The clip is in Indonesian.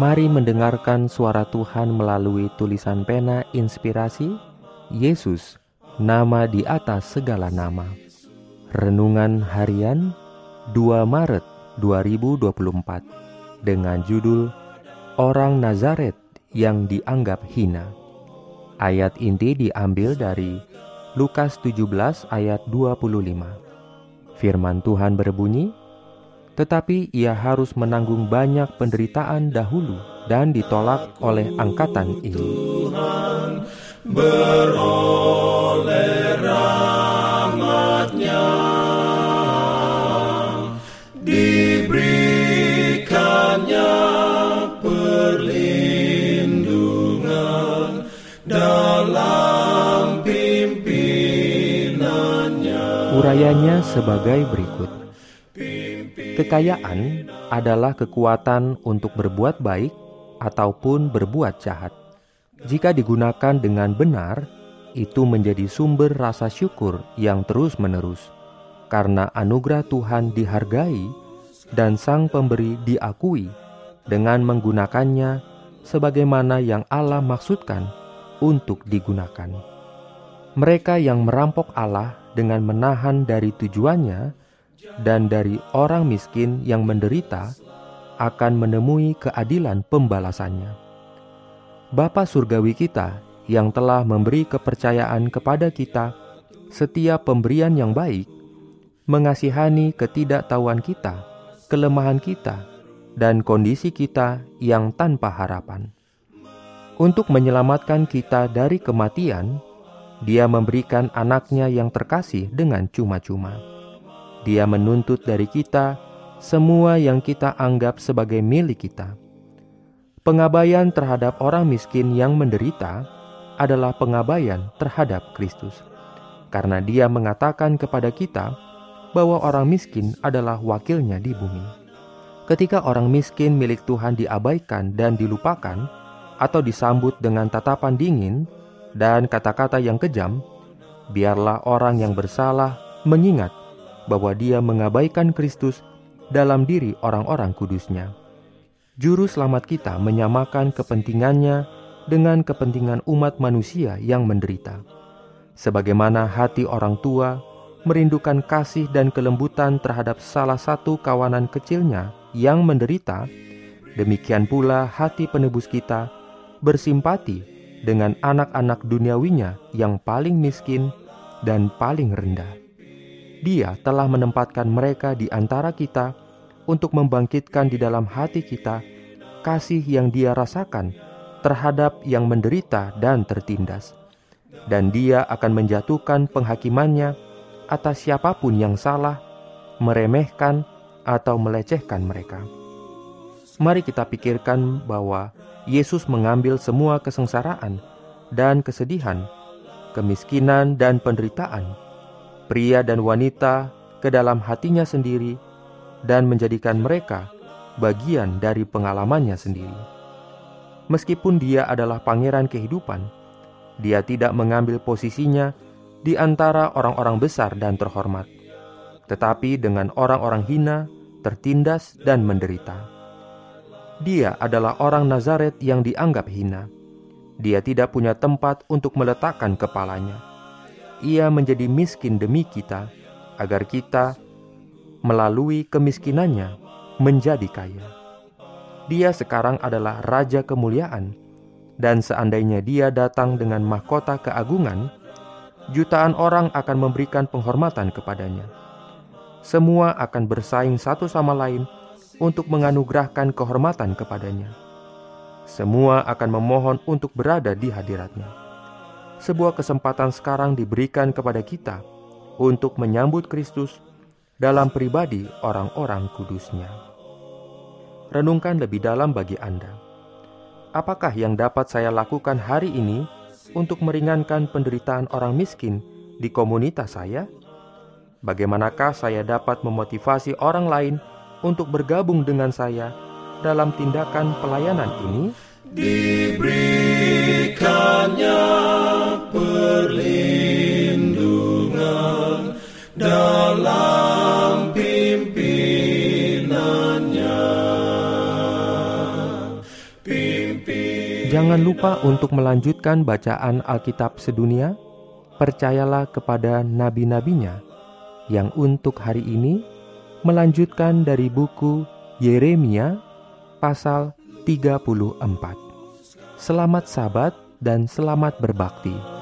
Mari mendengarkan suara Tuhan melalui tulisan pena inspirasi Yesus, nama di atas segala nama. Renungan harian 2 Maret 2024 dengan judul Orang Nazaret yang dianggap hina. Ayat inti diambil dari Lukas 17 ayat 25. Firman Tuhan berbunyi, tetapi ia harus menanggung banyak penderitaan dahulu dan ditolak oleh angkatan ini. Tuhan beroleh rahmatnya diberikannya perlindungan dalam pimpinannya Urayanya sebagai berikut. Kekayaan adalah kekuatan untuk berbuat baik ataupun berbuat jahat. Jika digunakan dengan benar, itu menjadi sumber rasa syukur yang terus-menerus, karena anugerah Tuhan dihargai dan Sang Pemberi diakui dengan menggunakannya sebagaimana yang Allah maksudkan untuk digunakan. Mereka yang merampok Allah dengan menahan dari tujuannya dan dari orang miskin yang menderita akan menemui keadilan pembalasannya. Bapa surgawi kita yang telah memberi kepercayaan kepada kita setiap pemberian yang baik, mengasihani ketidaktahuan kita, kelemahan kita, dan kondisi kita yang tanpa harapan. Untuk menyelamatkan kita dari kematian, Dia memberikan anaknya yang terkasih dengan cuma-cuma dia menuntut dari kita semua yang kita anggap sebagai milik kita. Pengabaian terhadap orang miskin yang menderita adalah pengabaian terhadap Kristus, karena Dia mengatakan kepada kita bahwa orang miskin adalah wakilnya di bumi. Ketika orang miskin milik Tuhan diabaikan dan dilupakan, atau disambut dengan tatapan dingin dan kata-kata yang kejam, biarlah orang yang bersalah mengingat bahwa dia mengabaikan Kristus dalam diri orang-orang kudusnya. Juru selamat kita menyamakan kepentingannya dengan kepentingan umat manusia yang menderita. Sebagaimana hati orang tua merindukan kasih dan kelembutan terhadap salah satu kawanan kecilnya yang menderita, demikian pula hati penebus kita bersimpati dengan anak-anak duniawinya yang paling miskin dan paling rendah. Dia telah menempatkan mereka di antara kita untuk membangkitkan di dalam hati kita kasih yang Dia rasakan terhadap yang menderita dan tertindas, dan Dia akan menjatuhkan penghakimannya atas siapa pun yang salah, meremehkan, atau melecehkan mereka. Mari kita pikirkan bahwa Yesus mengambil semua kesengsaraan dan kesedihan, kemiskinan, dan penderitaan pria dan wanita ke dalam hatinya sendiri dan menjadikan mereka bagian dari pengalamannya sendiri. Meskipun dia adalah pangeran kehidupan, dia tidak mengambil posisinya di antara orang-orang besar dan terhormat, tetapi dengan orang-orang hina, tertindas, dan menderita. Dia adalah orang Nazaret yang dianggap hina. Dia tidak punya tempat untuk meletakkan kepalanya ia menjadi miskin demi kita, agar kita melalui kemiskinannya menjadi kaya. Dia sekarang adalah raja kemuliaan, dan seandainya dia datang dengan mahkota keagungan, jutaan orang akan memberikan penghormatan kepadanya. Semua akan bersaing satu sama lain untuk menganugerahkan kehormatan kepadanya. Semua akan memohon untuk berada di hadiratnya sebuah kesempatan sekarang diberikan kepada kita untuk menyambut Kristus dalam pribadi orang-orang kudusnya. Renungkan lebih dalam bagi Anda. apakah yang dapat saya lakukan hari ini untuk meringankan penderitaan orang miskin di komunitas saya? Bagaimanakah saya dapat memotivasi orang lain untuk bergabung dengan saya dalam tindakan pelayanan ini? Diberikannya dalam pimpinannya. Pimpin Jangan lupa untuk melanjutkan bacaan Alkitab sedunia. Percayalah kepada nabi-nabinya yang untuk hari ini melanjutkan dari buku Yeremia pasal 34. Selamat sabat dan selamat berbakti.